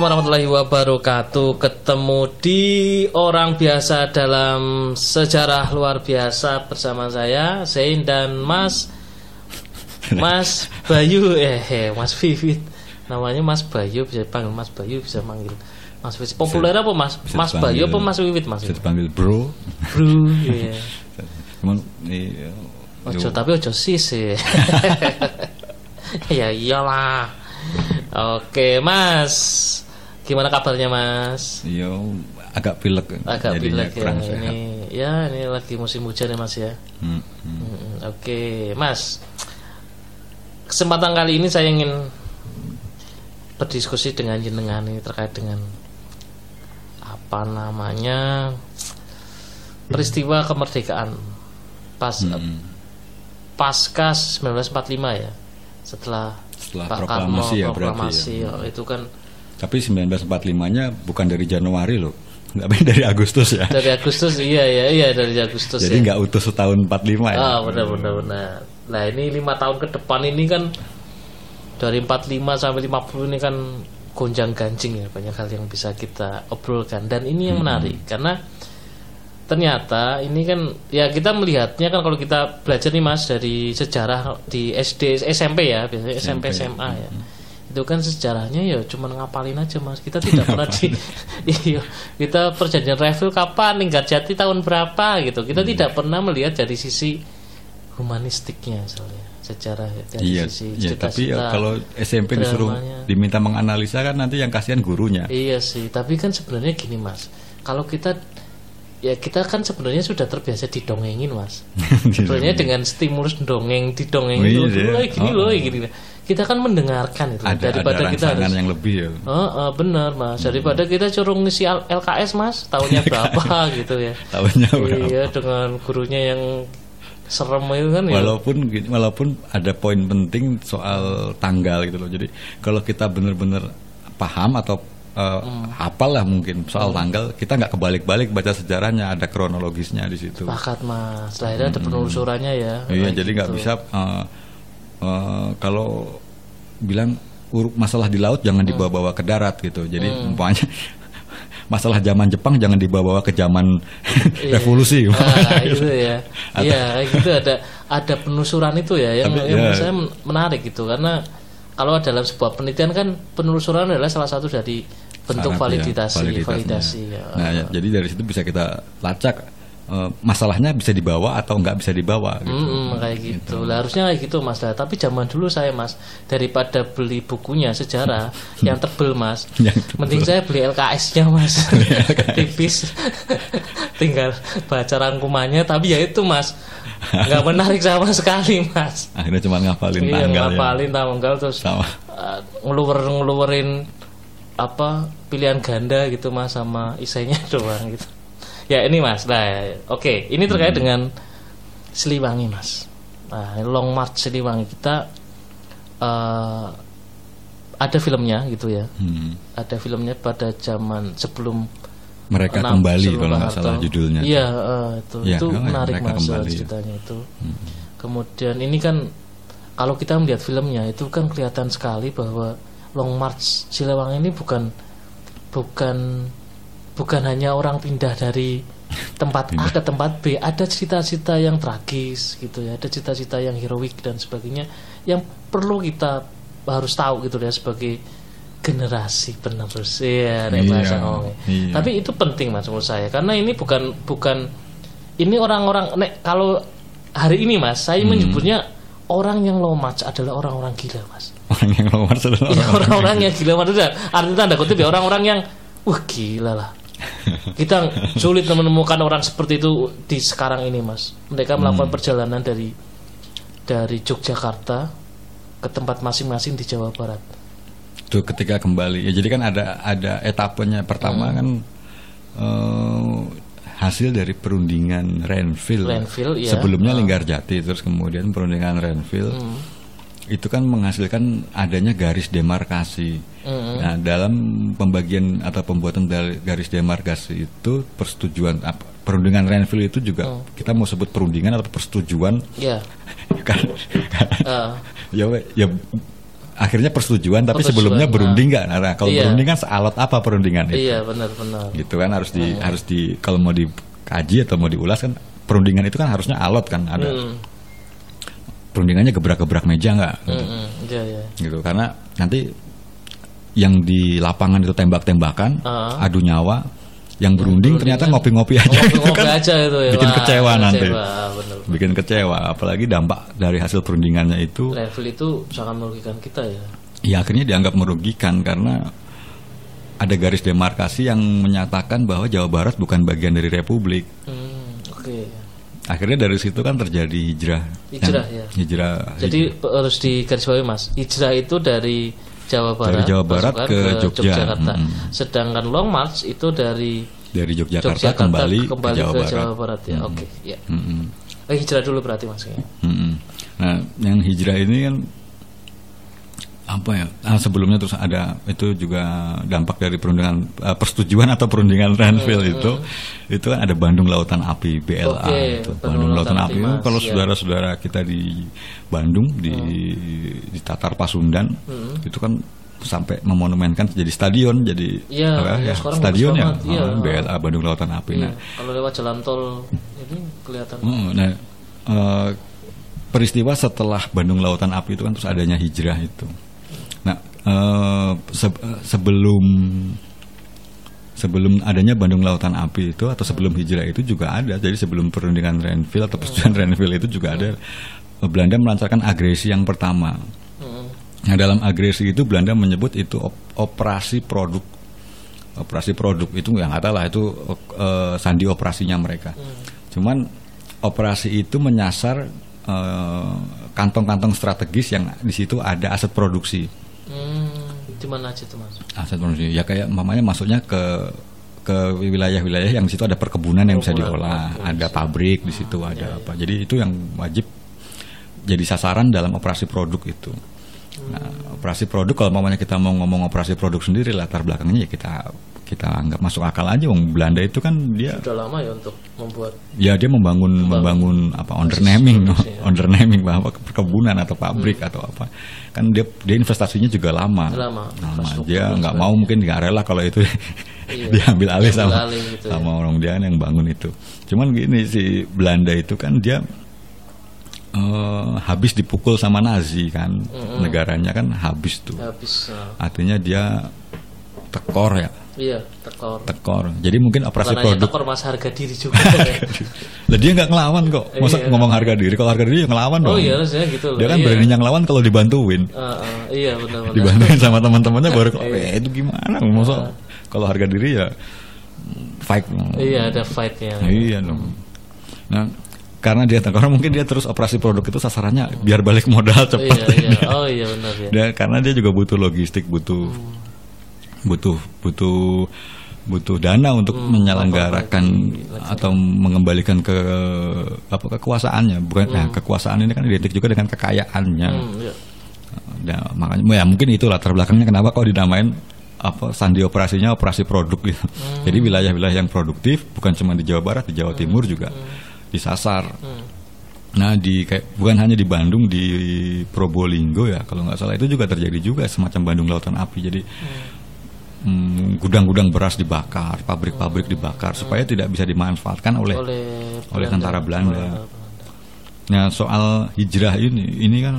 Assalamualaikum warahmatullahi wabarakatuh. Ketemu di orang biasa dalam sejarah luar biasa bersama saya Zain dan Mas Mas Bayu eh, eh Mas Vivit. Namanya Mas Bayu bisa panggil Mas Bayu bisa manggil Mas Vivit. Populer apa Mas? Bisa Mas Bayu apa Mas Vivit Mas? Bisa dipanggil bro. Bro, iya. Cuman iya, Ojo tapi ojo sis ya. ya iyalah. Oke, Mas. Gimana kabarnya, Mas? yo agak pilek. Agak pilek ya. sehat. Ini ya ini lagi musim hujan ya, Mas ya. Hmm, hmm. Mm, Oke, Mas. Kesempatan kali ini saya ingin berdiskusi dengan jenengan ini terkait dengan apa namanya peristiwa kemerdekaan pas Hmm. pasca 1945 ya. Setelah Setelah Pak proklamasi Karno ya berarti proklamasi, ya. oh, itu kan Tapi 1945-nya bukan dari Januari loh. Tapi dari Agustus ya. dari Agustus iya ya iya dari Agustus Jadi ya. nggak utuh setahun 45 ya. Ah, benar benar benar. Nah, ini lima tahun ke depan ini kan dari 45 sampai 50 ini kan gonjang ganjing ya banyak hal yang bisa kita obrolkan dan ini yang menarik karena ternyata ini kan ya kita melihatnya kan kalau kita belajar nih Mas dari sejarah di SD SMP ya biasanya SMP, SMA ya itu kan sejarahnya ya cuma ngapalin aja mas kita tidak pernah di iya kita perjanjian Reville kapan Linggar Jati tahun berapa gitu kita tidak pernah melihat dari sisi humanistiknya misalnya sejarah dari Iya, sisi iya, tapi ya kalau SMP disuruh dramanya. diminta menganalisa kan nanti yang kasihan gurunya. Iya sih, tapi kan sebenarnya gini mas, kalau kita ya kita kan sebenarnya sudah terbiasa didongengin mas. sebenarnya dengan stimulus dongeng didongengin Oh, iya, loh, dulu iya. loh, gini Oh, loh oh. kita kita kan mendengarkan itu ada daripada ada kita harus yang lebih ya. Oh, oh, benar mas. Daripada kita curung ngisi LKS mas, tahunnya berapa gitu ya? Tahunnya berapa? Iya, dengan gurunya yang serem itu kan ya. Walaupun walaupun ada poin penting soal tanggal gitu loh. Jadi kalau kita benar-benar paham atau uh, Hmm. hafal lah mungkin soal tanggal, kita nggak kebalik-balik baca sejarahnya, ada kronologisnya di situ. Sepakat mas. Lahirnya ada penelusurannya ya. Iya, jadi nggak gitu. bisa uh, uh, kalau bilang masalah di laut jangan Hmm. dibawa-bawa ke darat gitu. Jadi umpamanya masalah zaman Jepang jangan dibawa-bawa ke zaman Iya. revolusi. Ah, itu ya. Iya, kayak gitu ada ada penelusuran itu ya yang, Tapi, yang ya. saya men- menarik gitu karena kalau dalam sebuah penelitian kan penelusuran adalah salah satu dari bentuk Syarat ya, validasi, validitasnya. validasi ya. Nah, ya, jadi dari situ bisa kita lacak eh, masalahnya bisa dibawa atau nggak bisa dibawa. Gitu. Mm-mm, kayak gitu. Lah harusnya kayak gitu Mas. Lah, tapi zaman dulu saya Mas daripada beli bukunya sejarah yang tebel Mas. Yang tebel. Mending saya beli LKS-nya Mas. Tipis. Tinggal baca rangkumannya tapi ya itu Mas. nggak menarik sama sekali Mas. Akhirnya cuma ngapalin Iya, tanggal ngapalin tanggal terus Sama. uh, ngeluwer ngeluwerin apa pilihan ganda gitu Mas sama isainya doang gitu. Ya ini Mas. Nah, oke, ini terkait dengan Siliwangi Mas. Nah, Long March Siliwangi kita eh, ada filmnya gitu ya. Hmm. Ada filmnya pada zaman sebelum Mereka enam- kembali sebelum kalau nggak salah judulnya. Iya, eh, itu Iya, itu memang menarik mereka Mas kembali. Hmm. ceritanya itu. Kemudian ini kan kalau kita melihat filmnya itu kan kelihatan sekali bahwa Long March Siliwangi ini bukan bukan bukan hanya orang pindah dari tempat A ke tempat B, ada cita-cita yang tragis gitu ya, ada cita-cita yang heroik dan sebagainya yang perlu kita harus tahu gitu ya sebagai generasi penerus ya Iya, bahasa ngomongnya. iya. Tapi itu penting mas menurut saya karena ini bukan bukan ini orang-orang nek kalau hari ini mas saya Hmm. menyebutnya orang yang low match adalah orang-orang gila mas. Orang yang nomor adalah Ya, orang-orang yang gila maksudnya artinya tanda kutip ya orang-orang yang wah gila lah. Kita sulit menemukan orang seperti itu di sekarang ini mas. Mereka melakukan perjalanan dari dari Yogyakarta ke tempat masing-masing di Jawa Barat. Tuh ketika kembali. Ya jadi kan ada ada etapenya. Pertama Hmm. kan eh, hasil dari perundingan Renville. Renville, iya. Sebelumnya Ah. Linggarjati, terus kemudian perundingan Renville. Hmm. Itu kan menghasilkan adanya garis demarkasi. Hmm. Nah, dalam pembagian atau pembuatan dari garis demarkasi itu persetujuan apa, perundingan Renville itu juga Hmm. kita mau sebut perundingan atau persetujuan Ya. kan, eh, ya ya akhirnya persetujuan tapi persetujuan, sebelumnya nah. berunding nggak? Nah, kalau Iya. berunding kan sealot apa perundingan itu? Iya benar-benar. Gitu kan harus di harus di kalau mau dikaji atau mau diulas kan perundingan itu kan harusnya alot kan ada Mm, perundingannya gebrak-gebrak meja nggak? mm, mm, Iya iya. gitu karena nanti yang di lapangan itu tembak-tembakan Ah. adu nyawa yang berunding ternyata ngopi-ngopi aja itu Ngopi-ngopi kan aja itu ya. bikin Wah, kecewa nanti kecewa, bener. bikin kecewa apalagi dampak dari hasil perundingannya itu Level itu sangat merugikan kita ya. ya akhirnya dianggap merugikan karena ada garis demarkasi yang menyatakan bahwa Jawa Barat bukan bagian dari Republik Hmm, Oke. Akhirnya dari situ kan terjadi hijrah Hijrah, ya. hijrah Jadi pe- harus digarisbawahi mas, hijrah itu dari Jawa Barat, Jawa Barat masukkan ke Jogja. Yogyakarta. Mm. Sedangkan Long March itu dari dari Yogyakarta, Yogyakarta kembali, kembali ke Jawa ke Barat Jawa Barat ya. Oke, ya. Mm-mm. Eh, hijrah dulu berarti mas ya. Mm-mm. Nah, yang hijrah ini kan apa ya? Ah, sebelumnya terus ada itu juga dampak dari perundingan eh, persetujuan atau perundingan Renville itu itu kan ada Bandung Lautan Api BLA Oke, itu. Bandung Bandung Lautan Lautan Api itu Mas, kalau ya. saudara-saudara kita di Bandung di di Tatar Pasundan itu kan sampai memonumenkan jadi stadion jadi Iya, apa iya, ya, sekarang stadion ya banget, iya. oh, BLA Bandung Lautan Api Iya, nah Kalau lewat jalan tol ini kelihatan. Oh, nah, eh, peristiwa setelah Bandung Lautan Api itu kan terus adanya hijrah itu. Nah, eh, se- sebelum sebelum adanya Bandung Lautan Api itu atau sebelum hijrah itu juga ada. Jadi sebelum perundingan Renville atau persetujuan Renville itu juga ada Belanda melancarkan agresi yang pertama. Nah, dalam agresi itu Belanda menyebut itu op- operasi produk. Operasi produk itu yang nggak tahu lah itu eh, sandi operasinya mereka. Cuman operasi itu menyasar eh, kantong-kantong strategis yang di situ ada aset produksi. Hmm, di mana aja tuh mas? Aset produksi ya kayak mamanya masuknya ke ke wilayah-wilayah yang di situ ada perkebunan yang bisa diolah, ada pabrik di situ ada apa. Jadi itu yang wajib jadi sasaran dalam operasi produk itu. Nah, operasi produk kalau mamanya kita mau ngomong operasi produk sendiri latar belakangnya ya kita kita anggap masuk akal aja. Wong Belanda itu kan dia Sudah lama ya untuk membuat. ya dia membangun membangun apa undernaming produksi, ya. undernaming bahwa perkebunan atau pabrik atau apa kan dia dia investasinya juga lama Lama, lama dia nggak mau mungkin nggak rela kalau itu Iya. diambil alih sama alih gitu ya. sama orang dia yang bangun itu cuman gini si Belanda itu kan dia eh, habis dipukul sama Nazi kan negaranya kan habis tuh Habis. nah, artinya dia tekor ya iya, tekor. tekor jadi mungkin operasi Bukan produk tekor mas harga diri juga. Lah dia nggak ngelawan kok. Masa Iya. ngomong harga diri? Kalau harga diri ya ngelawan oh dong. iya harusnya gitu loh. Dia kan iya. beraninya ngelawan kalau dibantuin. Ah, ah, iya benar-benar. Dibantuin sama teman-temannya baru kok. Iya. Eh itu gimana? Masa kalau harga diri ya fight. Iya ada fightnya. Iya dong. Nah, karena dia karena mungkin dia terus operasi produk itu sasarannya biar balik modal cepat. Iya iya. Oh iya benar ya. Dan karena dia juga butuh logistik, butuh butuh butuh butuh dana untuk menyelenggarakan atau mengembalikan ke apa kekuasaannya. Bukan nah, kekuasaan ini kan identik juga dengan kekayaannya. Hmm, iya. Nah, makanya ya mungkin itu latar belakangnya kenapa kok dinamain apa sandi operasinya operasi produk gitu. Jadi wilayah-wilayah yang produktif bukan cuma di Jawa Barat, di Jawa Timur juga disasar. Nah di kayak bukan hanya di Bandung di Probolinggo ya kalau nggak salah itu juga terjadi juga semacam Bandung Lautan Api. Jadi mm, gudang-gudang beras dibakar, pabrik-pabrik dibakar supaya tidak bisa dimanfaatkan oleh Oleh oleh tentara Belanda. Nah soal hijrah ini ini kan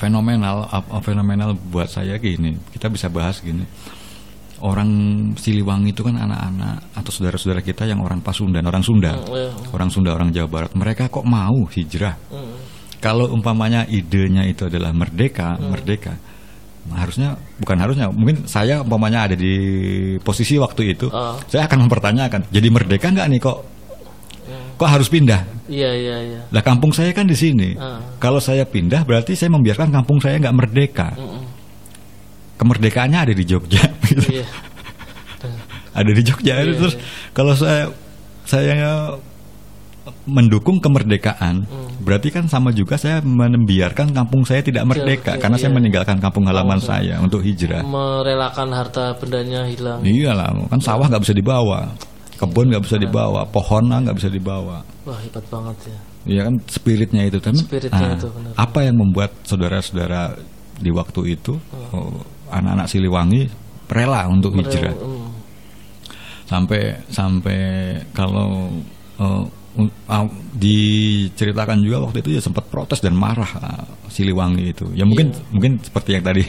fenomenal fenomenal buat saya gini. Kita bisa bahas gini. Orang Siliwangi itu kan anak-anak atau saudara-saudara kita yang orang Pasundan orang Sunda. Hmm, iya. orang Sunda orang Jawa Barat. Mereka kok mau hijrah? Hmm. kalau umpamanya idenya itu adalah merdeka merdeka harusnya bukan harusnya mungkin saya umpamanya ada di posisi waktu itu Ah. saya akan mempertanyakan jadi merdeka nggak nih kok kok harus pindah Iya iya iya. lah kampung saya kan di sini. Ah. Kalau saya pindah berarti saya membiarkan kampung saya nggak merdeka. Mm-mm. Kemerdekaannya ada di Jogja. gitu. Iya. ada di Jogja. Iya, Terus iya. kalau saya saya mendukung kemerdekaan, Hmm. berarti kan sama juga saya membiarkan kampung saya tidak merdeka karena saya iya. meninggalkan kampung halaman Kampung saya untuk hijrah. Merelakan harta bendanya hilang. Iyalah, kan sawah nggak bisa dibawa, kebun nggak bisa dibawa, pohon nggak bisa dibawa. Wah hebat banget ya. Iya kan spiritnya itu tapi Spiritnya ah, itu, benar. apa yang membuat saudara-saudara di waktu itu oh, anak-anak Siliwangi rela untuk hijrah Hmm. sampai sampai kalau ah, diceritakan juga waktu itu ya sempat protes dan marah ah, Siliwangi itu. Ya mungkin mungkin seperti yang tadi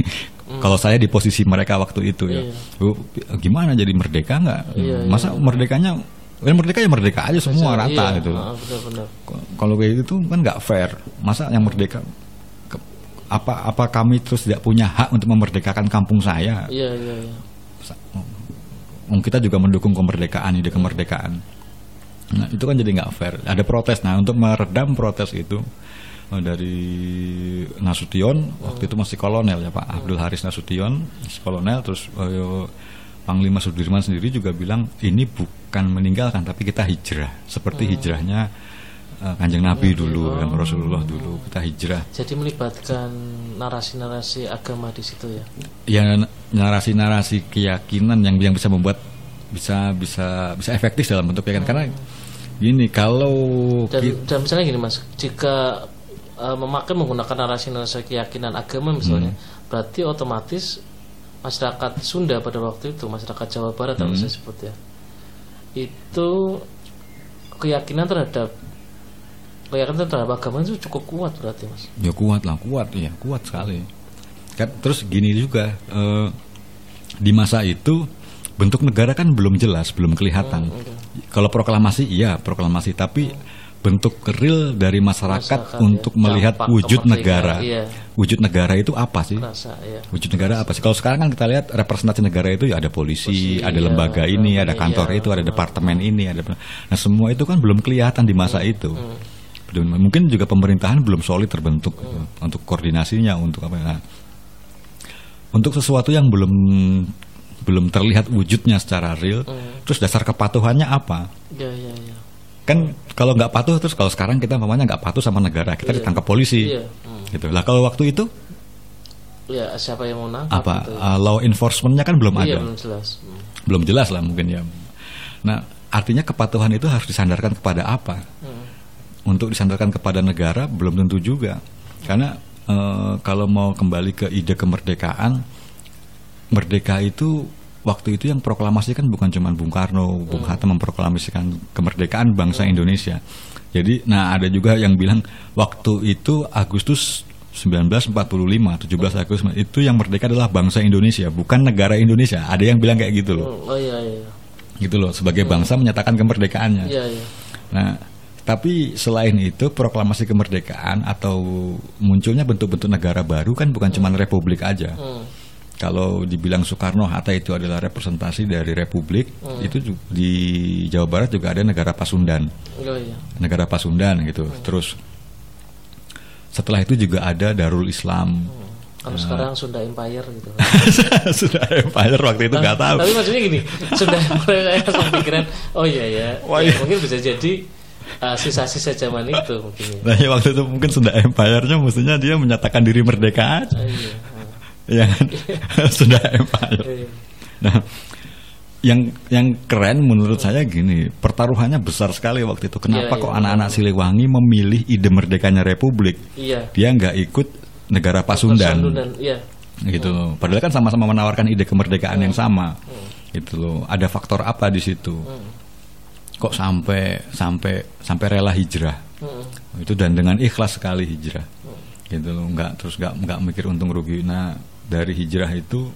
kalau saya di posisi mereka waktu itu ya. Iya. "Oh, gimana jadi merdeka nggak? Iya, masa merdekanya ya merdeka ya merdeka aja semua rata Iya, gitu. Ah, kalau kayak gitu kan nggak fair. Masa yang merdeka ke- apa apa kami terus tidak punya hak untuk memerdekakan kampung saya? Iya, iya, iya. Wong kita juga mendukung kemerdekaan ide kemerdekaan nah itu kan jadi nggak fair. Ada protes. Nah untuk meredam protes itu eh, dari Nasution waktu itu masih kolonel ya Pak. Abdul Haris Nasution masih kolonel. Terus eh, Panglima Sudirman sendiri juga bilang ini bukan meninggalkan tapi kita hijrah. Seperti hijrahnya eh, kanjeng Nabi dulu dan Rasulullah dulu. Kita hijrah. Jadi melibatkan narasi-narasi agama di situ ya. ya narasi-narasi keyakinan yang yang bisa membuat bisa bisa bisa efektif dalam bentuk keyakinan. Karena gini kalau Dan, dan misalnya gini mas, jika uh, memakai menggunakan narasi-narasi keyakinan agama misalnya, Hmm. berarti otomatis masyarakat Sunda pada waktu itu, masyarakat Jawa Barat Hmm. saya sebut ya, itu keyakinan terhadap keyakinan terhadap agama itu cukup kuat berarti mas. ya kuat lah kuat ya kuat sekali kan terus gini juga eh, di masa itu bentuk negara kan belum jelas belum kelihatan kalau proklamasi iya proklamasi tapi bentuk real dari masyarakat, Masyarakat, ya. untuk melihat Dampak wujud negara iya. wujud negara itu apa sih Rasa ya. wujud negara apa sih? Kalau sekarang kan kita lihat representasi negara itu ya ada polisi, Polisi, ada iya, lembaga ini, ada iya, kantor itu, ada departemen ini, ada nah semua itu kan belum kelihatan di masa itu. Belum- Mungkin juga pemerintahan belum solid terbentuk gitu, untuk koordinasinya, untuk apa? Nah, untuk sesuatu yang belum belum terlihat wujudnya secara real, terus dasar kepatuhannya apa? Ya ya ya. Kan kalau nggak patuh terus kalau sekarang kita umpamanya nggak patuh sama negara, kita Iya. ditangkap polisi, Iya. Hmm. gitu. Lah kalau waktu itu Ya siapa yang mau nangkap apa gitu ya. uh, law enforcementnya kan belum Iya ada belum jelas. Hmm. belum jelas lah mungkin ya nah artinya kepatuhan itu harus disandarkan kepada apa Hmm. untuk disandarkan kepada negara belum tentu juga karena eh, kalau mau kembali ke ide kemerdekaan merdeka itu waktu itu yang proklamasi kan bukan cuma Bung Karno Bung Hatta memproklamasikan kemerdekaan bangsa Indonesia jadi nah ada juga yang bilang waktu itu Agustus 1945 17 Agustus itu yang merdeka adalah bangsa Indonesia bukan negara Indonesia ada yang bilang kayak gitu loh Oh iya iya. gitu loh sebagai bangsa menyatakan kemerdekaannya Iya iya. Nah, tapi selain itu proklamasi kemerdekaan atau munculnya bentuk-bentuk negara baru kan bukan cuma republik aja. Hmm. Kalau dibilang Soekarno Hatta itu adalah representasi dari republik, itu ju- di Jawa Barat juga ada negara Pasundan, Oh iya. negara Pasundan gitu. Terus setelah itu juga ada Darul Islam. Kalau sekarang Sunda Empire gitu. Sudah empire waktu itu nggak tahu. Tapi maksudnya gini, Sunda Empire saya langsung pikiran, oh iya ya, Wah, ya, iya. mungkin bisa jadi uh, sisa-sisa zaman itu mungkin ya. Nah, ya waktu itu mungkin Sunda Empire-nya mestinya dia menyatakan diri merdeka aja. Ah, iya. Ya kan? Sunda Empire. Iya. Nah, yang yang keren menurut saya gini, pertaruhannya besar sekali waktu itu. Kenapa Iya, kok iya. anak-anak Siliwangi memilih ide merdekanya Republik? Iya. Dia nggak ikut negara Pasundan, Pasundan, iya. gitu loh. Padahal kan sama-sama menawarkan ide kemerdekaan yang sama, gitu loh. Ada faktor apa di situ? Kok sampai sampai sampai rela hijrah? Hmm. itu dan dengan ikhlas sekali hijrah gitu loh nggak terus nggak nggak mikir untung rugi nah dari hijrah itu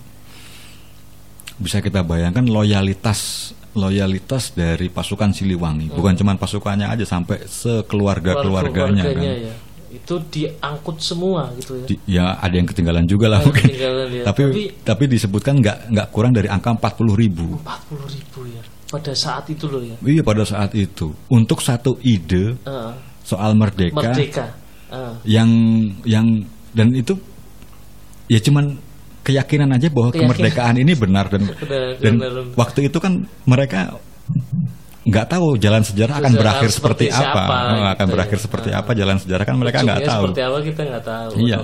bisa kita bayangkan loyalitas loyalitas dari pasukan Siliwangi bukan cuma pasukannya aja sampai sekeluarga keluarganya kan ya. Itu diangkut semua gitu ya. Di- ya ada yang ketinggalan juga lah mungkin ya. tapi, Tapi- tapi disebutkan nggak nggak kurang dari angka 40 ribu 40 ribu ya. Pada saat itu loh ya. iya pada saat itu untuk satu ide Ah, soal merdeka, merdeka. Ah, yang yang dan itu ya cuman keyakinan aja bahwa Keyakinan. kemerdekaan ini benar dan Benar, dan benar, benar. waktu itu kan mereka nggak tahu jalan sejarah akan Sejarah berakhir seperti, seperti apa siapa, Oh, gitu akan ya. berakhir seperti Ah. apa jalan sejarah kan mereka nggak tahu Seperti apa kita nggak tahu. iya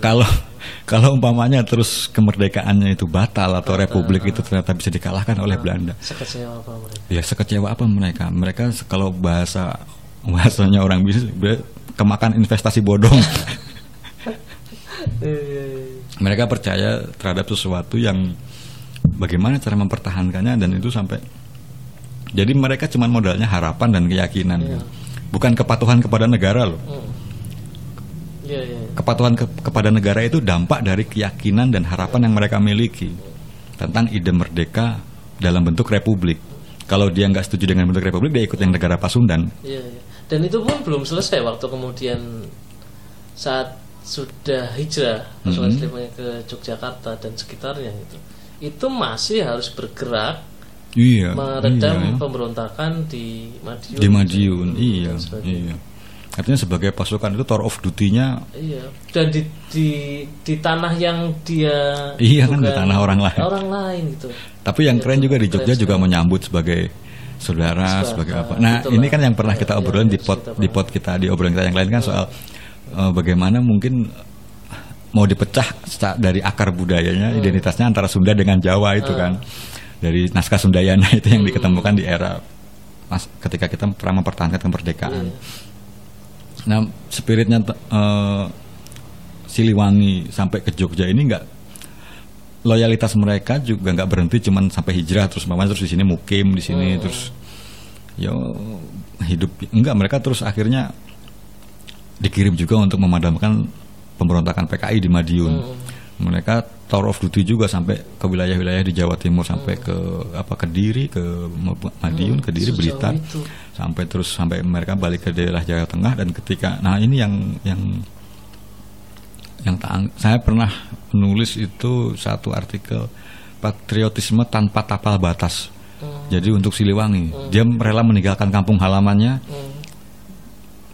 kalau kalau umpamanya terus kemerdekaannya itu batal atau republik itu ternyata bisa dikalahkan oleh Belanda Sekecewa apa mereka? ya sekecewa apa mereka mereka kalau bahasa bahasanya orang bisnis kemakan investasi bodong mereka percaya terhadap sesuatu yang bagaimana cara mempertahankannya dan itu sampai jadi mereka cuma modalnya harapan dan keyakinan Iya. bukan kepatuhan kepada negara loh iya. kepatuhan ke- kepada negara itu dampak dari keyakinan dan harapan yang mereka miliki tentang ide merdeka dalam bentuk republik kalau dia nggak setuju dengan bentuk republik dia ikut yang negara Pasundan. Dan itu pun belum selesai waktu kemudian saat sudah hijrah pasukan Mhm. Siliwangi ke Yogyakarta dan sekitarnya itu. Itu masih harus bergerak iya meredam iya, ya. pemberontakan di Madiun. di Madiun Dan iya sebagainya. iya artinya sebagai pasukan itu tour of duty-nya Iya. Dan di di di tanah yang dia Iya, kan, di tanah orang lain. Orang lain gitu. Tapi yang keren juga di keren Jogja juga menyambut sebagai saudara, sebagai apa. Nah, itulah. ini kan yang pernah kita Iya, obrolin di harus pot kita di pot kita di obrolan kita yang lain kan soal eh, bagaimana mungkin mau dipecah dari akar budayanya, identitasnya antara Sunda dengan Jawa itu kan. Dari naskah Sundayana itu yang diketemukan di era pas ketika kita pernah mempertahankan kemerdekaan. Iya. Nah, spiritnya eh, Siliwangi sampai ke Jogja ini nggak loyalitas mereka juga nggak berhenti cuman sampai hijrah terus mama terus di sini mukim di sini terus ya hidup. Enggak mereka terus akhirnya dikirim juga untuk memadamkan pemberontakan PKI di Madiun. Mereka tour of duty juga sampai ke wilayah-wilayah di Jawa Timur sampai ke apa Kediri ke Madiun, Kediri, sejauh Blitar. sampai terus sampai mereka balik ke daerah Jawa Tengah dan ketika nah ini yang yang yang tak- saya pernah menulis itu satu artikel patriotisme tanpa tapal batas. Jadi untuk Siliwangi, dia rela meninggalkan kampung halamannya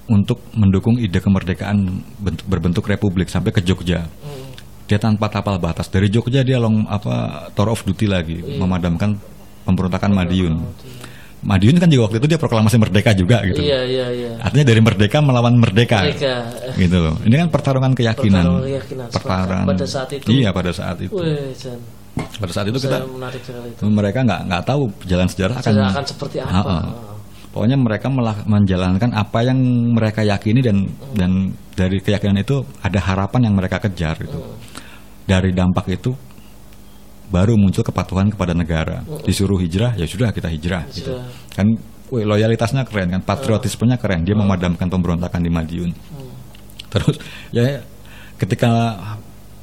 untuk mendukung ide kemerdekaan bentuk- berbentuk republik sampai ke Jogja. Dia tanpa tapal batas. Dari Jogja dia long apa tour of duty lagi memadamkan pemberontakan Madiun. Madiun kan juga waktu itu dia proklamasi merdeka juga gitu. Iya, iya, iya. Artinya dari merdeka melawan merdeka. Mereka Gitu loh. Ini kan pertarungan keyakinan. Pertarungan keyakinan. Pertarungan. Pada saat itu. Iya, pada saat itu. Wih, Jan. Pada saat itu kita menarik itu. mereka nggak nggak tahu jalan sejarah akan Sejarah akan seperti apa. Ha-ha. Pokoknya mereka melah- menjalankan apa yang mereka yakini dan dan dari keyakinan itu ada harapan yang mereka kejar gitu. Dari dampak itu baru muncul kepatuhan kepada negara. Disuruh hijrah ya sudah kita hijrah gitu. Hijrah. Kan wih, loyalitasnya keren kan, patriotismenya keren. Dia memadamkan pemberontakan di Madiun. Terus ya ketika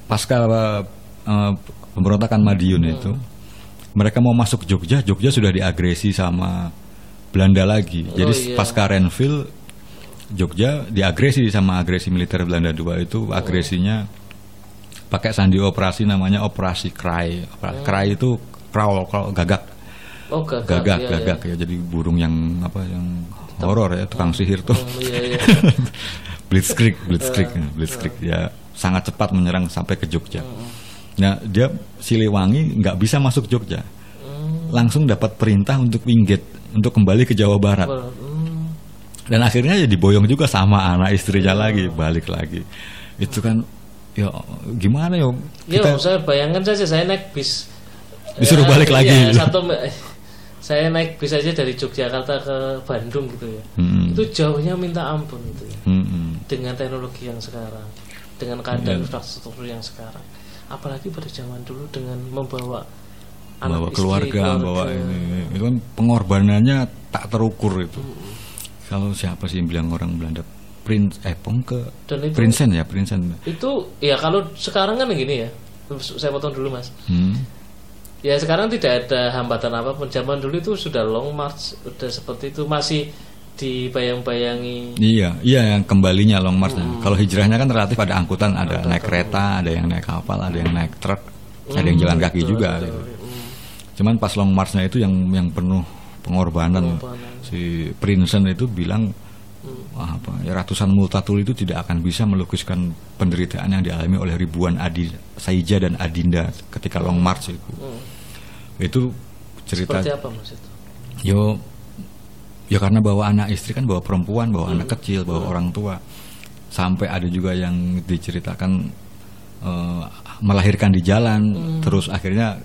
pasca eh, pemberontakan Madiun itu mereka mau masuk Jogja, Jogja sudah diagresi sama Belanda lagi. Jadi Oh, iya. pasca Renville Jogja diagresi sama agresi militer Belanda dua itu agresinya pakai sandi operasi namanya operasi Krai. Operasi Krai itu kraul, kraul gagak. Oh, gagak. gagak iya, gagak iya. ya. Jadi burung yang apa yang horor ya tukang sihir tuh. Hmm, iya, iya. blitzkrieg blitzkrieg blitzkrieg. ya sangat cepat menyerang sampai ke Jogja. Nah dia Siliwangi nggak bisa masuk Jogja. Langsung dapat perintah untuk winggit untuk kembali ke Jawa Barat. Hmm, dan akhirnya ya diboyong juga sama anak istrinya lagi balik lagi. Itu kan ya gimana ya Yo, kita saya bayangkan saja saya naik bis. Disuruh Eh, balik lagi. iya, satu eh, saya naik bis aja dari Yogyakarta ke Bandung gitu ya. Hmm. Itu jauhnya minta ampun gitu ya. Mm-mm. Dengan teknologi yang sekarang, dengan keadaan Iya. infrastruktur yang sekarang. Apalagi pada zaman dulu dengan membawa bawa istri, keluarga, bawa ini itu kan pengorbanannya tak terukur itu. Kalau siapa sih yang bilang orang Belanda Prince eh pong ke Dan itu Prinsen ya Prinsen. itu ya kalau sekarang kan gini ya. Saya potong dulu Mas. Hmm. Ya sekarang tidak ada hambatan apa pun. Zaman dulu itu sudah long march, sudah seperti itu masih dibayang-bayangi. Iya, iya yang kembalinya long march. Kalau hijrahnya kan relatif ada angkutan, ada naik kereta, ada yang naik kapal, ada yang naik truk, ada yang jalan kaki Betul, juga. betul. gitu. Hmm, Cuman pas long marchnya itu yang yang penuh pengorbanan. Pengorbanan. Si Prinsen itu bilang apa? Ya ratusan multatul itu tidak akan bisa melukiskan penderitaan yang dialami oleh ribuan adi Saija dan Adinda ketika long march itu. Itu cerita Seperti apa yo ya karena bawa anak istri kan bawa perempuan bawa anak kecil bawa orang tua. Sampai ada juga yang diceritakan eh, melahirkan di jalan terus akhirnya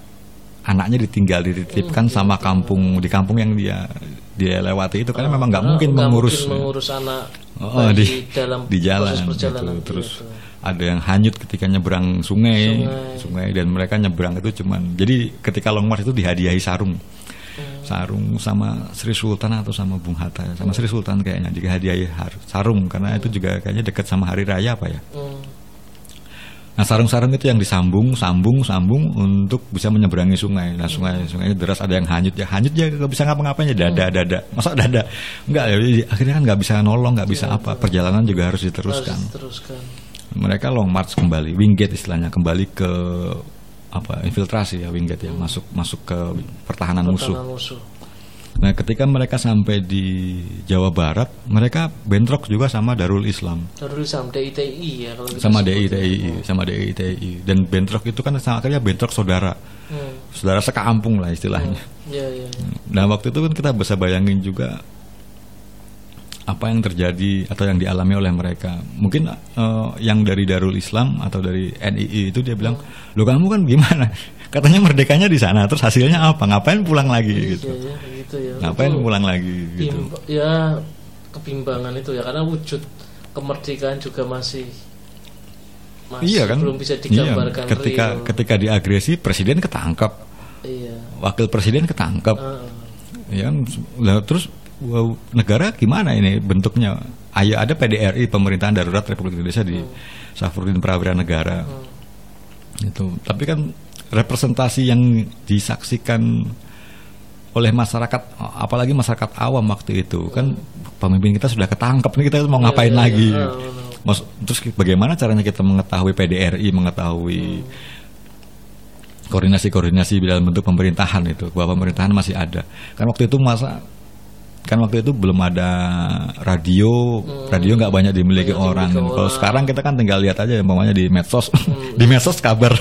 anaknya ditinggal dititipkan sama kampung di kampung yang dia dia lewati itu karena memang nggak mungkin mengurus mungkin mengurus anak Oh, bayi di dalam di jalan gitu. terus gitu. ada yang hanyut ketika nyebrang sungai, Sungai. sungai dan mereka nyebrang itu cuman jadi ketika Long March itu dihadiahi sarung. Sarung sama Sri Sultan atau sama Bung Hatta ya. sama Sri Sultan kayaknya dihadiahi sarung karena itu juga kayaknya dekat sama hari raya apa ya. Hmm. Nah sarung-sarung itu yang disambung, sambung, sambung untuk bisa menyeberangi sungai. Nah sungai sungainya deras ada yang hanyut ya hanyut ya nggak bisa ngapa-ngapain ya dada dada. Masa dada? Enggak ya akhirnya kan nggak bisa nolong nggak bisa apa. Perjalanan juga harus diteruskan. Harus teruskan. Mereka long march kembali, wingate istilahnya kembali ke apa infiltrasi ya wingate ya masuk masuk ke pertahanan musuh. Pertahanan musuh. Nah ketika mereka sampai di Jawa Barat, mereka bentrok juga sama Darul Islam. Darul Islam DITI ya kalau kita sama. DITI sama DITI dan bentrok itu kan sama akhirnya bentrok saudara Hmm. saudara sekampung lah istilahnya Ya ya. ya. nah waktu itu kan kita bisa bayangin juga apa yang terjadi atau yang dialami oleh mereka mungkin eh, yang dari Darul Islam atau dari NII itu dia bilang lo kamu kan gimana katanya merdekanya di sana terus hasilnya apa? Ngapain pulang lagi gitu Iya ya, gitu ya. ngapain Itu pulang lagi gitu? Ya kebimbangan itu ya karena wujud kemerdekaan juga masih masih iya kan? belum bisa Iya, digambarkan ketika real. ketika diagresi presiden ketangkap Iya. wakil presiden ketangkap Heeh. ya lah, terus wow, negara gimana ini bentuknya? Ayo ada PDRI pemerintahan darurat Republik Indonesia di Safrudin Prawira Negara. Itu tapi kan representasi yang disaksikan oleh masyarakat apalagi masyarakat awam waktu itu kan pemimpin kita sudah ketangkap nih kita mau ngapain iya, lagi iya. Ah, benar. Mas- terus bagaimana caranya kita mengetahui PDRI mengetahui koordinasi-koordinasi dalam bentuk pemerintahan itu bahwa pemerintahan masih ada kan waktu itu masa kan waktu itu belum ada radio radio nggak banyak dimiliki Banyak orang dimiliki kalau orang. sekarang kita kan tinggal lihat aja umpamanya di medsos di medsos kabar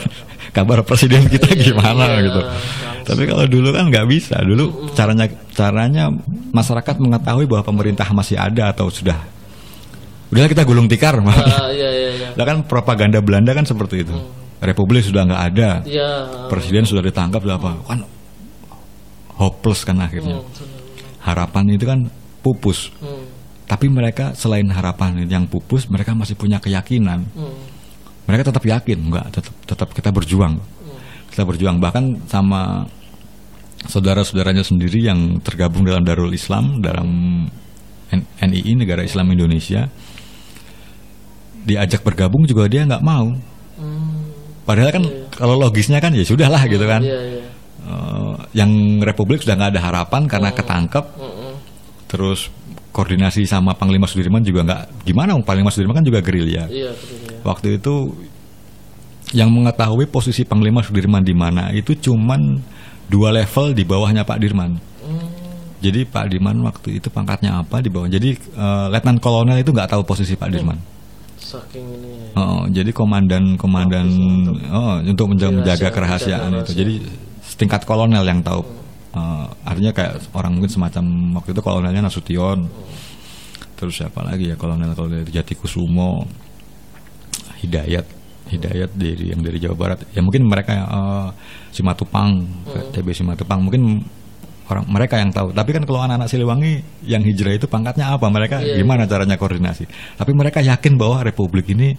kabar presiden kita gimana iya, gitu. langsung. tapi kalau dulu kan nggak bisa. Dulu caranya caranya masyarakat mengetahui bahwa pemerintah masih ada atau sudah. Udahlah kita gulung tikar Ah, iya iya iya. kan propaganda Belanda kan seperti itu. Republik sudah nggak ada. Iya. presiden sudah ditangkap sudah apa. Kan hopeless kan akhirnya. Harapan itu kan pupus. Hmm. tapi mereka selain harapan yang pupus mereka masih punya keyakinan. Hmm. Mereka tetap yakin enggak tetap tetap kita berjuang kita berjuang bahkan sama saudara-saudaranya sendiri yang tergabung dalam Darul Islam dalam NII Negara Islam Indonesia diajak bergabung juga dia nggak mau Hmm. padahal kan kalau logisnya kan ya sudahlah gitu kan Iya iya. Eh, yang Republik sudah nggak ada harapan karena ketangkep Mm-mm. terus koordinasi sama Panglima Sudirman juga nggak gimana Panglima Sudirman kan juga gerilya Iya ya. Waktu itu yang mengetahui posisi Panglima Sudirman di mana itu cuman dua level di bawahnya Pak Dirman. Hmm. Jadi Pak Dirman waktu itu pangkatnya apa di bawah. Jadi eh, Letnan Kolonel itu nggak tahu posisi Pak Dirman. Saking ini. Oh, jadi komandan komandan oh, untuk menjaga, menjaga Rahasia, kerahasiaan itu. Jadi setingkat kolonel yang tahu. Eh, artinya kayak orang mungkin semacam waktu itu kolonelnya Nasution. Terus siapa lagi ya kolonel kolonel Jatikusumo, Hidayat, Hidayat dari yang dari Jawa Barat. Ya mungkin mereka eh, Simatupang, TB Simatupang mungkin orang mereka yang tahu. Tapi kan kalau anak-anak Siliwangi yang hijrah itu pangkatnya apa? Mereka Iya, gimana caranya koordinasi? Tapi mereka yakin bahwa Republik ini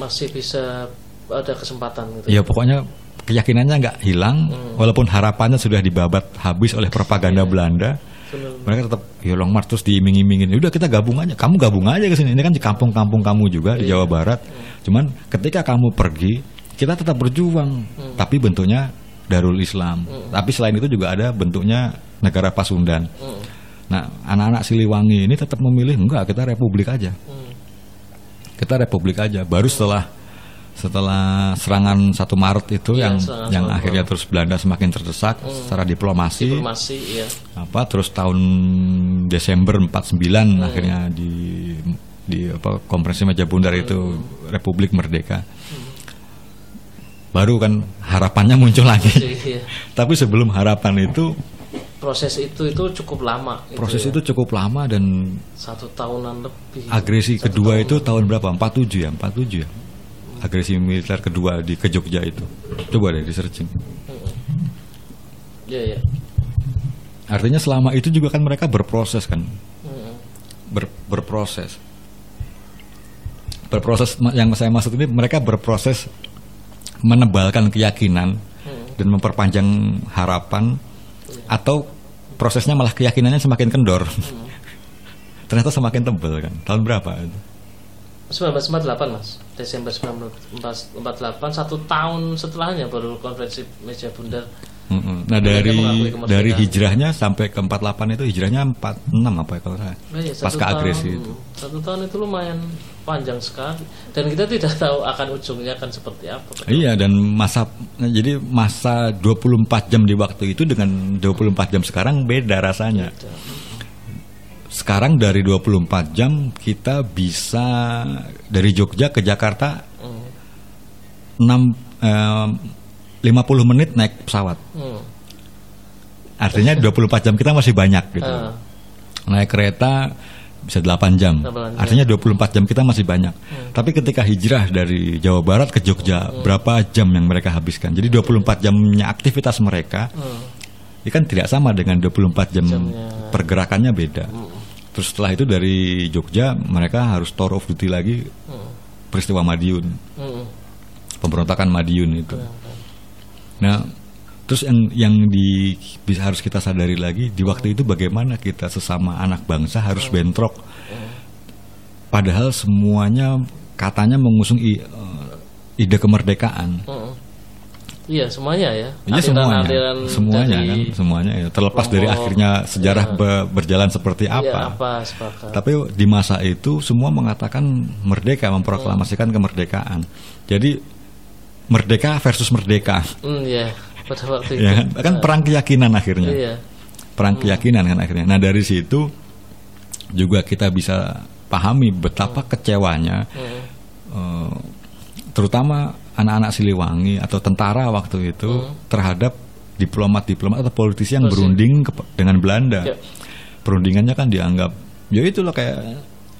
Masih bisa ada kesempatan gitu. ya pokoknya keyakinannya nggak hilang walaupun harapannya sudah dibabat habis oleh propaganda Belanda. Mereka tetap ya long march terus diiming-imingin. Udah kita gabung aja. Kamu gabung aja ke sini. Ini kan di kampung-kampung kamu juga di Jawa Barat. Cuman ketika kamu pergi, kita tetap berjuang. Tapi bentuknya Darul Islam. Tapi selain itu juga ada bentuknya negara Pasundan. Hmm. Nah, anak-anak Siliwangi ini tetap memilih enggak, kita republik aja. Hmm. Kita republik aja. Baru setelah setelah serangan 1 Maret itu Iya, yang yang 1 akhirnya terus Belanda semakin terdesak secara diplomasi Diplomasi ya. apa terus tahun Desember 49 akhirnya di di apa konferensi meja bundar itu Republik Merdeka. Baru kan harapannya muncul lagi. Iya. Tapi sebelum harapan itu Proses itu itu cukup lama. gitu proses ya. itu cukup lama dan satu tahunan lebih. agresi Satu kedua tahun itu tahun berapa? 47 ya, 47 ya. Agresi militer kedua di ke Jogja itu. Coba deh di searching. Iya ya. Artinya selama itu juga kan mereka berproses kan. Ber- berproses. berproses yang saya maksud ini mereka berproses menebalkan keyakinan dan memperpanjang harapan atau prosesnya malah keyakinannya semakin kendor. Ternyata semakin tebal kan. Tahun berapa itu? 1948 mas Desember 1948 satu tahun setelahnya baru konferensi meja bundar. Mm-mm. Nah Mereka dari dari hijrahnya sampai ke 48 itu hijrahnya 46 apa ya kalau saya Nah, iya, pasca agresi itu. satu tahun itu lumayan panjang sekali. Dan kita tidak tahu akan ujungnya akan seperti apa Iya dan masa nah, jadi masa 24 jam di waktu itu dengan 24 jam sekarang beda rasanya. Sekarang dari 24 jam kita bisa dari Jogja ke Jakarta Hmm. 6 eh, 50 menit naik pesawat. Hmm. Artinya 24 jam kita masih banyak gitu. Ah. Naik kereta bisa 8 jam. 8 jam. Artinya 24 jam kita masih banyak. Tapi ketika hijrah dari Jawa Barat ke Jogja, berapa jam yang mereka habiskan? Jadi 24 jamnya aktivitas mereka Hmm. ini kan tidak sama dengan 24 jam Jamnya. pergerakannya beda. Terus setelah itu dari Jogja mereka harus tour of duty lagi peristiwa Madiun, Hmm. pemberontakan Madiun itu. Nah, terus yang yang di bisa harus kita sadari lagi di waktu itu bagaimana kita sesama anak bangsa harus bentrok. Padahal semuanya katanya mengusung i- eh, ide kemerdekaan. Hmm. Iya semuanya ya. Iya semuanya, Aliran-aliran semuanya dari- kan, semuanya ya. Terlepas dari kelompok, akhirnya sejarah iya. be- berjalan seperti Iya, apa. apa sepakat. Tapi di masa itu semua mengatakan merdeka, memproklamasikan kemerdekaan. Jadi merdeka versus merdeka, Hmm, ya pada waktu itu. ya kan? Kan perang keyakinan akhirnya, Iya. perang keyakinan kan akhirnya. Nah dari situ juga kita bisa pahami betapa kecewanya, Hmm. eh, terutama anak-anak Siliwangi atau tentara waktu itu terhadap diplomat-diplomat atau politisi yang Politisi. berunding ke- dengan Belanda. Ya. Perundingannya kan dianggap ya itu loh kayak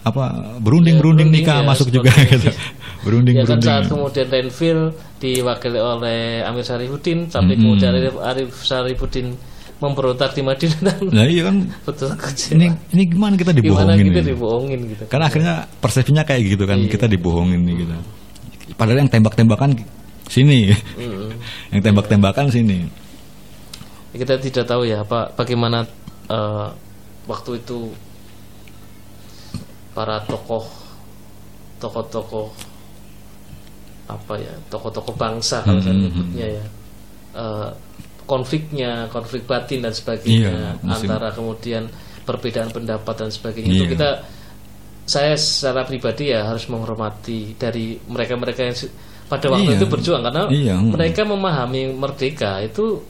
apa berunding-berunding Ya, berunding nikah ya, masuk juga gitu. itu. Ya kan Berunding-berunding. saat kemudian Renville diwakili oleh Amir Sarifudin, tapi Mm-mm. kemudian Arif, Arif Sarifudin memberontak di Madinah. Nah iya kan Betul kecewa. ini ini gimana kita Gimana dibohongin kita ini? dibohongin gitu. Kan akhirnya persepsinya kayak gitu kan Iya. kita dibohongin nih gitu. Padahal yang tembak-tembakan sini, Mm-mm. yang tembak-tembakan sini. Kita tidak tahu ya apa bagaimana eh, waktu itu para tokoh tokoh-tokoh apa ya tokoh-tokoh bangsa kalau saya Mhm. nyebutnya ya Eh, konfliknya konflik batin dan sebagainya Iya, antara kemudian perbedaan pendapat dan sebagainya itu Iya. kita saya secara pribadi ya harus menghormati dari mereka-mereka yang pada waktu Iya. itu berjuang karena Iya, hmm. mereka memahami merdeka itu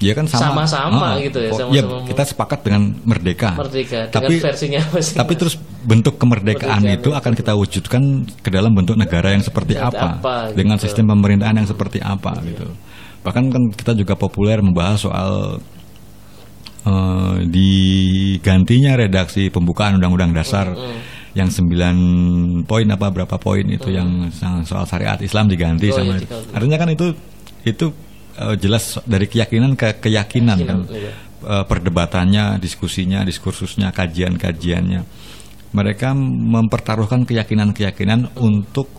Ya kan sama Sama-sama Ah, gitu ya, oh, sama-sama iya, mau- kita sepakat dengan merdeka. merdeka Tapi dengan versinya masing-masing. tapi terus bentuk kemerdekaan Kemerdekaan itu akan kita wujudkan ke dalam bentuk negara yang seperti apa, apa, dengan gitu. sistem pemerintahan yang seperti apa gitu. Bahkan kan kita juga populer membahas soal eh, digantinya redaksi pembukaan undang-undang dasar yang 9 poin apa berapa poin itu yang soal syariat Islam diganti Oh, sama iya, diganti. artinya kan itu itu eh, jelas dari keyakinan ke keyakinan kan iya. Eh, perdebatannya diskusinya diskursusnya kajian-kajiannya mereka mempertaruhkan keyakinan-keyakinan untuk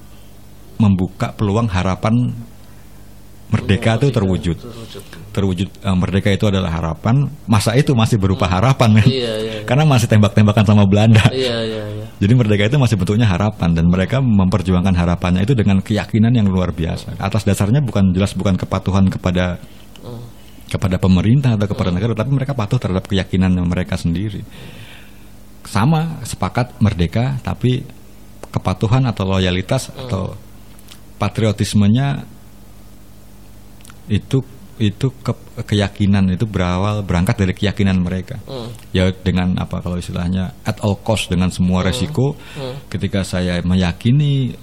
membuka peluang harapan merdeka itu terwujud Terwujud. Terwujud eh, merdeka itu adalah harapan masa itu masih berupa harapan kan Iya, iya. karena masih tembak-tembakan sama Belanda Iya, iya, iya. jadi merdeka itu masih bentuknya harapan dan mereka memperjuangkan harapannya itu dengan keyakinan yang luar biasa. Atas dasarnya bukan jelas bukan kepatuhan kepada kepada pemerintah atau kepada negara, tapi mereka patuh terhadap keyakinan mereka sendiri. Sama sepakat merdeka, tapi kepatuhan atau loyalitas atau patriotismenya itu itu ke- keyakinan itu berawal berangkat dari keyakinan mereka. Hmm. ya dengan apa kalau istilahnya at all cost dengan semua resiko ketika saya meyakini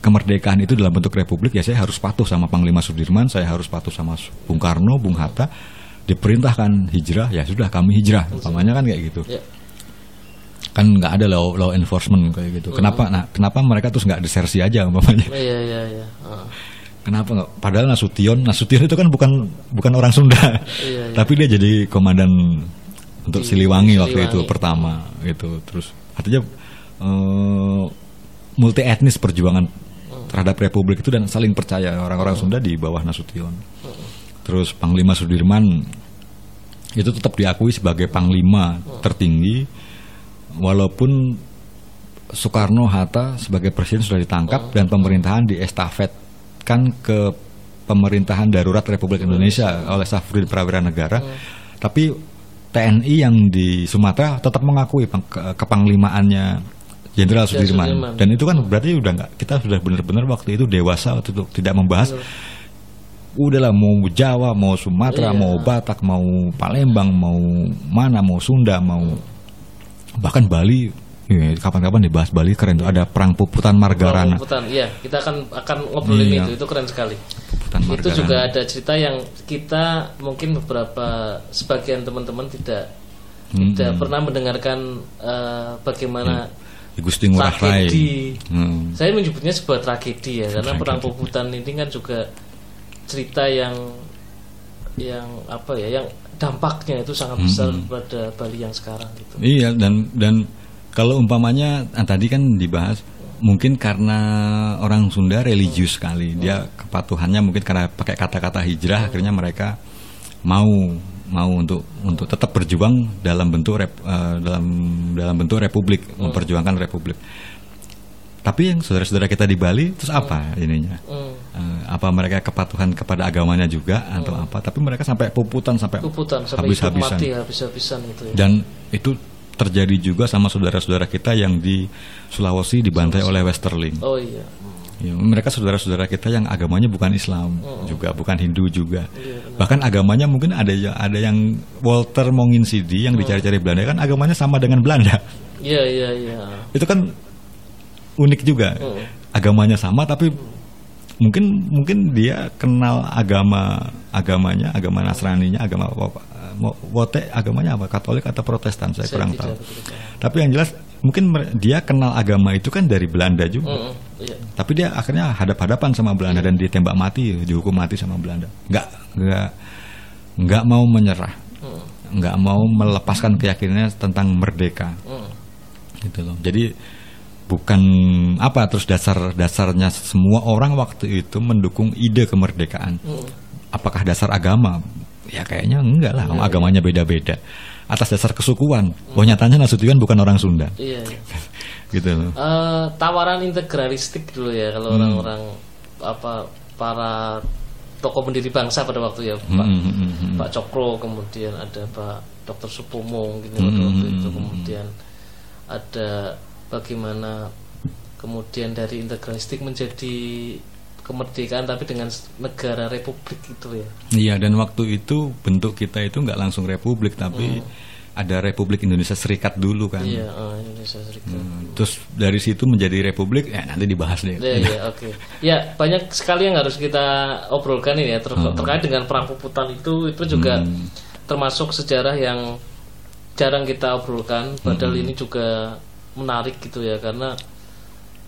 kemerdekaan itu dalam bentuk republik ya saya harus patuh sama Panglima Sudirman saya harus patuh sama Bung Karno Bung Hatta diperintahkan hijrah ya sudah kami hijrah. Umpamanya kan kayak gitu. Ya. kan nggak ada law, law enforcement kayak gitu. Kenapa? Nah kenapa mereka terus nggak desersi aja umpamanya? Iya, iya, iya. Kenapa nggak? Padahal Nasution, Nasution itu kan bukan bukan orang Sunda, Iya, iya. tapi dia jadi komandan untuk Di Siliwangi, waktu itu Siliwangi. pertama gitu. Terus artinya eh, multi etnis perjuangan terhadap republik itu dan saling percaya orang-orang Sunda di bawah Nasution. Terus Panglima Sudirman itu tetap diakui sebagai panglima tertinggi walaupun Soekarno Hatta sebagai presiden sudah ditangkap dan pemerintahan diestafetkan ke pemerintahan darurat Republik Indonesia oleh Safrudin Prawira Negara. Tapi TNI yang di Sumatera tetap mengakui ke- kepanglimaannya Jenderal Sudirman. Sudirman. Dan itu kan berarti udah nggak kita sudah benar-benar waktu itu dewasa waktu itu tidak membahas udahlah mau Jawa, mau Sumatera, Iya. mau Batak, mau Palembang, mau mana, mau Sunda, mau bahkan Bali. Ya, Kapan-kapan dibahas Bali keren tuh ada perang puputan Margarana. Puputan, iya, kita akan akan ngobrolin Iya. itu, itu keren sekali. Puputan Itu Margarana. juga ada cerita yang kita mungkin beberapa sebagian teman-teman tidak Hmm, tidak hmm. pernah mendengarkan eh, bagaimana Gusti Ngurah Rai. tragedi. Hmm. Saya menyebutnya sebuah tragedi ya, karena Tragedi. perang puputan ini kan juga cerita yang yang apa ya, yang dampaknya itu sangat besar Hmm. pada Bali yang sekarang gitu. Iya dan dan kalau umpamanya ah, tadi kan dibahas mungkin karena orang Sunda religius sekali. Dia kepatuhannya mungkin karena pakai kata-kata hijrah akhirnya mereka mau mau untuk untuk tetap berjuang dalam bentuk rep- eh, dalam dalam bentuk republik memperjuangkan republik. Tapi yang saudara-saudara kita di Bali terus apa ininya? Hmm. Eh, apa mereka kepatuhan kepada agamanya juga atau apa? Tapi mereka sampai puputan sampai Puputan sampai habis-habisan. habis-habisan itu ya. dan itu terjadi juga sama saudara-saudara kita yang di Sulawesi dibantai oleh Westerling. Oh iya. Ya, mereka saudara-saudara kita yang agamanya bukan Islam juga, bukan Hindu juga. Bahkan agamanya mungkin ada yang ada yang Walter Monginsidi yang dicari-cari Belanda kan agamanya sama dengan Belanda. Iya iya iya. Itu kan unik juga. Hmm. Agamanya sama tapi mungkin mungkin dia kenal agama agamanya, agama Nasraninya, agama apa? Wote agamanya apa? Katolik atau Protestan? Saya, kurang tidak tahu. Tapi yang jelas mungkin dia kenal agama itu kan dari Belanda juga. Hmm, iya. Tapi dia akhirnya hadap-hadapan sama Belanda dan ditembak mati, dihukum mati sama Belanda. Nggak nggak nggak mau menyerah, Hmm, nggak mau melepaskan keyakinannya tentang merdeka, hmm. gitu loh. Jadi bukan apa terus dasar dasarnya semua orang waktu itu mendukung ide kemerdekaan. Hmm. Apakah dasar agama? Ya kayaknya enggak lah, agamanya beda-beda. Atas dasar kesukuan. Oh nyatanya Nasution bukan orang Sunda, Iya. iya. gitu loh. Eh, tawaran integralistik dulu ya kalau Hmm. orang-orang apa para tokoh pendiri bangsa pada waktu ya Pak Hmm, hmm, hmm, hmm. Pak Cokro kemudian ada Pak Dr. Supomo mungkin Hmm, waktu hmm, itu hmm, kemudian ada bagaimana kemudian dari integralistik menjadi kemerdekaan tapi dengan negara republik itu ya Iya dan waktu itu bentuk kita itu nggak langsung republik tapi ada Republik Indonesia Serikat dulu kan. iya eh, Indonesia Serikat Hmm, Terus dari situ menjadi republik ya nanti dibahas deh. Ya, ya, oke. Ya, banyak sekali yang harus kita obrolkan ini ya ter- terkait dengan perang puputan itu itu juga termasuk sejarah yang jarang kita obrolkan padahal ini juga menarik gitu ya karena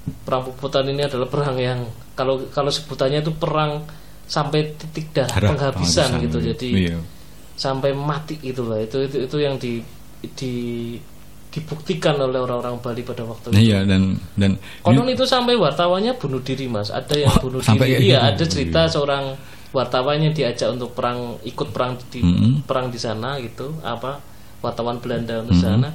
perang puputan ini adalah perang yang kalau kalau sebutannya itu perang sampai titik darah Darah penghabisan penghabisan, gitu. iya. Jadi Iya. sampai mati gitu lah. Itu itu itu yang di di dibuktikan oleh orang-orang Bali pada waktu itu. Iya dan dan Konon itu sampai wartawannya bunuh diri mas. Ada yang Oh, bunuh sampai diri. Iya gitu. ada cerita seorang wartawan yang diajak untuk perang ikut perang di Mm-mm. perang di sana gitu. Apa wartawan Belanda di sana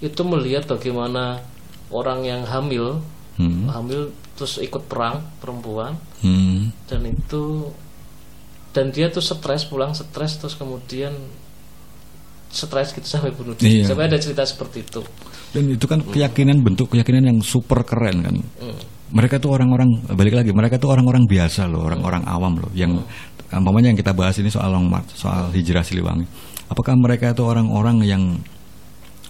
itu melihat bagaimana orang yang hamil Hmm, hamil terus ikut perang perempuan hmm. dan itu dan dia tuh stres pulang stres terus kemudian stres gitu sampai bunuh diri. Iya. Sampai ada cerita seperti itu. Dan itu kan keyakinan bentuk keyakinan yang super keren kan. Mereka tuh orang-orang balik lagi mereka tuh orang-orang biasa loh, orang-orang awam loh yang umpamanya yang kita bahas ini soal Long March, soal hijrah Siliwangi. Apakah mereka itu orang-orang yang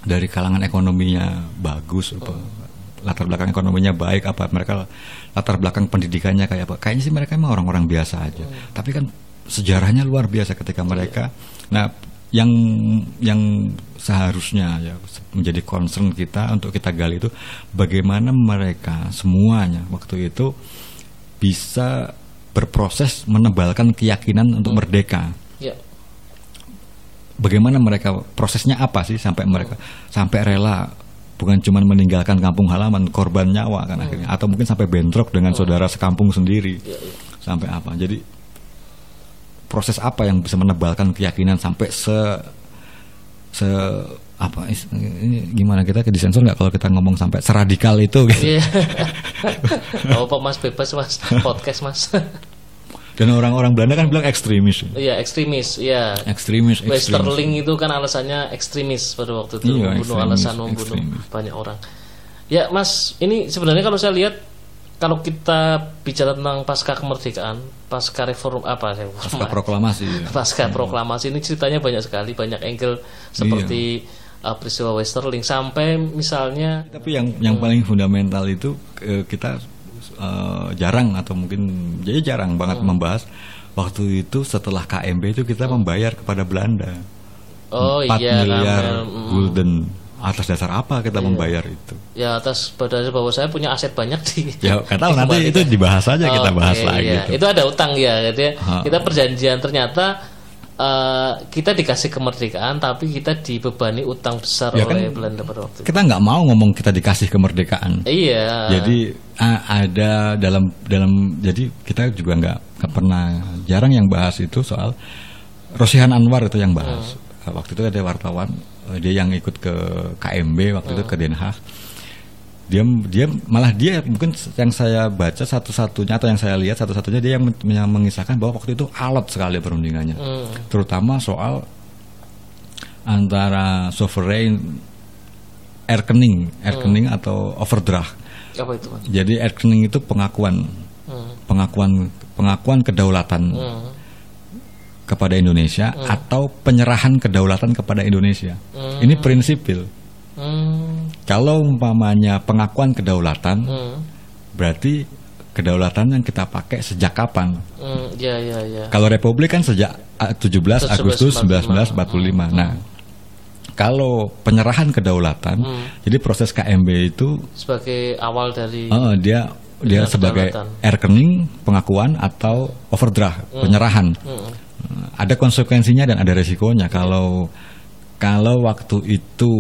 dari kalangan ekonominya bagus apa latar belakang ekonominya baik apa mereka latar belakang pendidikannya kayak apa. Kayaknya sih mereka emang orang-orang biasa aja. Tapi kan sejarahnya luar biasa ketika mereka nah yang yang seharusnya ya menjadi concern kita untuk kita gali itu bagaimana mereka semuanya waktu itu bisa berproses menebalkan keyakinan untuk merdeka. Ya. bagaimana mereka prosesnya apa sih sampai mereka sampai rela bukan cuma meninggalkan kampung halaman korban nyawa kan akhirnya atau mungkin sampai bentrok dengan saudara sekampung sendiri Iya, iya. sampai apa jadi proses apa yang bisa menebalkan keyakinan sampai se se apa ini gimana kita ke disensor nggak kalau kita ngomong sampai seradikal itu gitu. Iya. oh, apa Mas bebas Mas podcast Mas. Dan orang-orang Belanda kan bilang ekstremis Iya, ekstremis. Iya. ekstremis ekstremis Westerling itu kan alasannya ekstremis pada waktu itu Iya, membunuh ekstremis, alasan membunuh banyak orang. Ya, Mas, ini sebenarnya kalau saya lihat kalau kita bicara tentang pasca kemerdekaan, pasca reform apa saya pasca proklamasi pasca proklamasi ini ceritanya banyak sekali, banyak angle seperti Iya. uh, peristiwa Westerling sampai misalnya Tapi yang yang paling fundamental itu eh, kita eh, jarang atau mungkin jadi jarang banget membahas waktu itu setelah KMB itu kita membayar kepada Belanda oh 4 iya miliar Kamel, mm, gulden atas dasar apa kita membayar itu? ya atas pada bahwa saya punya aset banyak di Ya nggak tahu nanti itu dibahas aja kita Oke, bahas lagi. iya. itu. Itu ada utang ya, jadi Ha. kita perjanjian ternyata eh, kita dikasih kemerdekaan tapi kita dibebani utang besar Ya kan, oleh Belanda pada waktu itu. Kita nggak mau ngomong kita dikasih kemerdekaan. Iya. Jadi ada dalam dalam jadi kita juga nggak pernah jarang yang bahas itu soal Rosihan Anwar itu yang bahas. Hmm. Waktu itu ada wartawan eh, dia yang ikut ke KMB waktu itu ke Hmm. Den Haag. Dia dia malah dia mungkin yang saya baca satu-satunya atau yang saya lihat satu-satunya dia yang, men- yang mengisahkan bahwa waktu itu alot sekali perundingannya. Hmm. Terutama soal antara sovereign erkening, erkening Hmm. atau overdraft. apa itu, Mas? Jadi erkening itu pengakuan Hmm. pengakuan pengakuan kedaulatan Hmm. kepada Indonesia atau penyerahan kedaulatan kepada Indonesia. Hmm. Ini prinsipil. Hmm. Kalau umpamanya pengakuan kedaulatan Hmm. berarti kedaulatan yang kita pakai sejak kapan? Hmm. Ya, ya, ya. Kalau republik kan sejak ah, 17 Agustus 1945. Nah, kalau penyerahan kedaulatan, Hmm. jadi proses KMB itu Sebagai awal dari Oh, dia dia sebagai kedaulatan. erkening pengakuan atau overdraft penyerahan. Hmm. Ada konsekuensinya dan ada resikonya kalau kalau waktu itu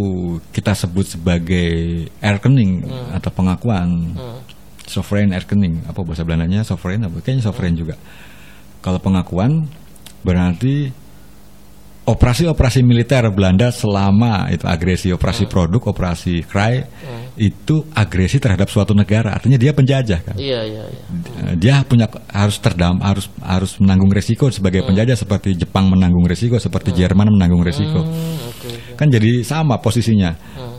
kita sebut sebagai erkening atau pengakuan Hmm. sovereign erkening apa bahasa Belandanya sovereign apa kayaknya sovereign juga. Kalau pengakuan berarti operasi-operasi militer Belanda selama itu agresi operasi produk operasi Krai itu agresi terhadap suatu negara artinya dia penjajah kan Iya, iya, iya. Eh, dia punya harus terdam harus harus menanggung resiko sebagai penjajah seperti Jepang menanggung resiko seperti Jerman menanggung resiko Hmm, oke, oke. kan jadi sama posisinya Hmm.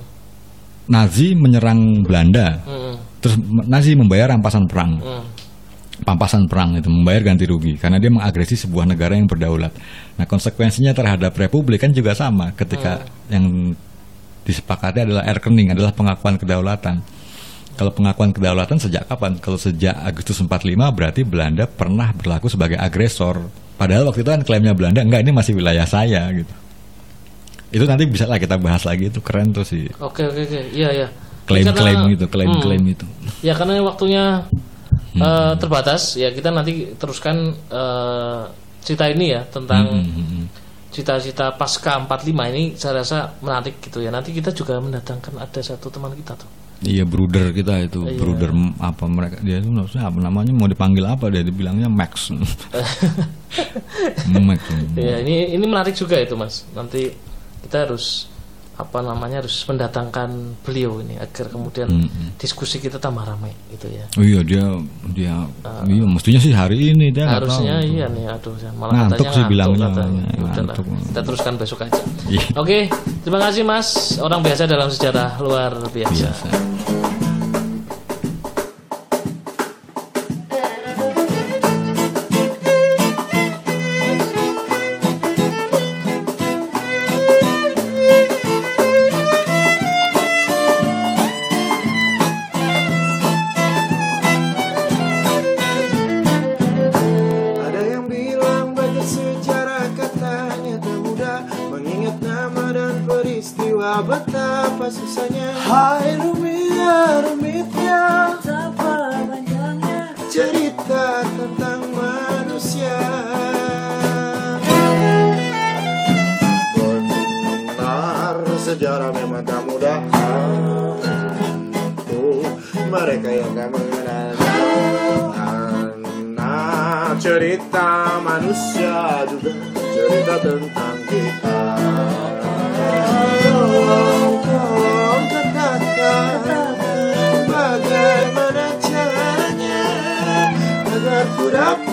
Nazi menyerang Belanda Hmm. terus Nazi membayar rampasan perang Hmm. Pampasan perang itu membayar ganti rugi karena dia mengagresi sebuah negara yang berdaulat. Nah konsekuensinya terhadap republik kan juga sama ketika yang disepakati adalah erkening adalah pengakuan kedaulatan. Kalau pengakuan kedaulatan sejak kapan? Kalau sejak Agustus 45 berarti Belanda pernah berlaku sebagai agresor. Padahal waktu itu kan klaimnya Belanda enggak ini masih wilayah saya gitu. Itu nanti bisa lah kita bahas lagi itu keren tuh sih Oke, oke, oke. Iya, iya. klaim-klaim itu, klaim-klaim Hmm. itu. Ya karena waktunya eh, terbatas, ya kita nanti teruskan eh, cerita ini ya tentang Hmm. cita-cita pasca 45 ini saya rasa menarik gitu ya. Nanti kita juga mendatangkan ada satu teman kita tuh. Iya bruder kita itu Iya. bruder m- apa mereka dia itu maksudnya apa namanya mau dipanggil apa dia dibilangnya Max Max Ya ini ini menarik juga itu mas. Nanti kita harus apa namanya harus mendatangkan beliau ini agar kemudian Hmm. diskusi kita tambah ramai gitu ya. oh iya dia dia iya mestinya sih hari ini dia Harusnya tahu. iya nih aduh malah Ngantuk katanya sih bilangnya, katanya. ya, udahlah, kita teruskan besok aja. Iya. Oke, terima kasih Mas. Orang biasa dalam sejarah luar biasa. biasa betapa susahnya. Hai rumit rumitnya Betapa panjangnya cerita tentang manusia. Benar sejarah memang tak mudah. Mereka yang gak Karena cerita manusia juga. Cerita tentang Agar ku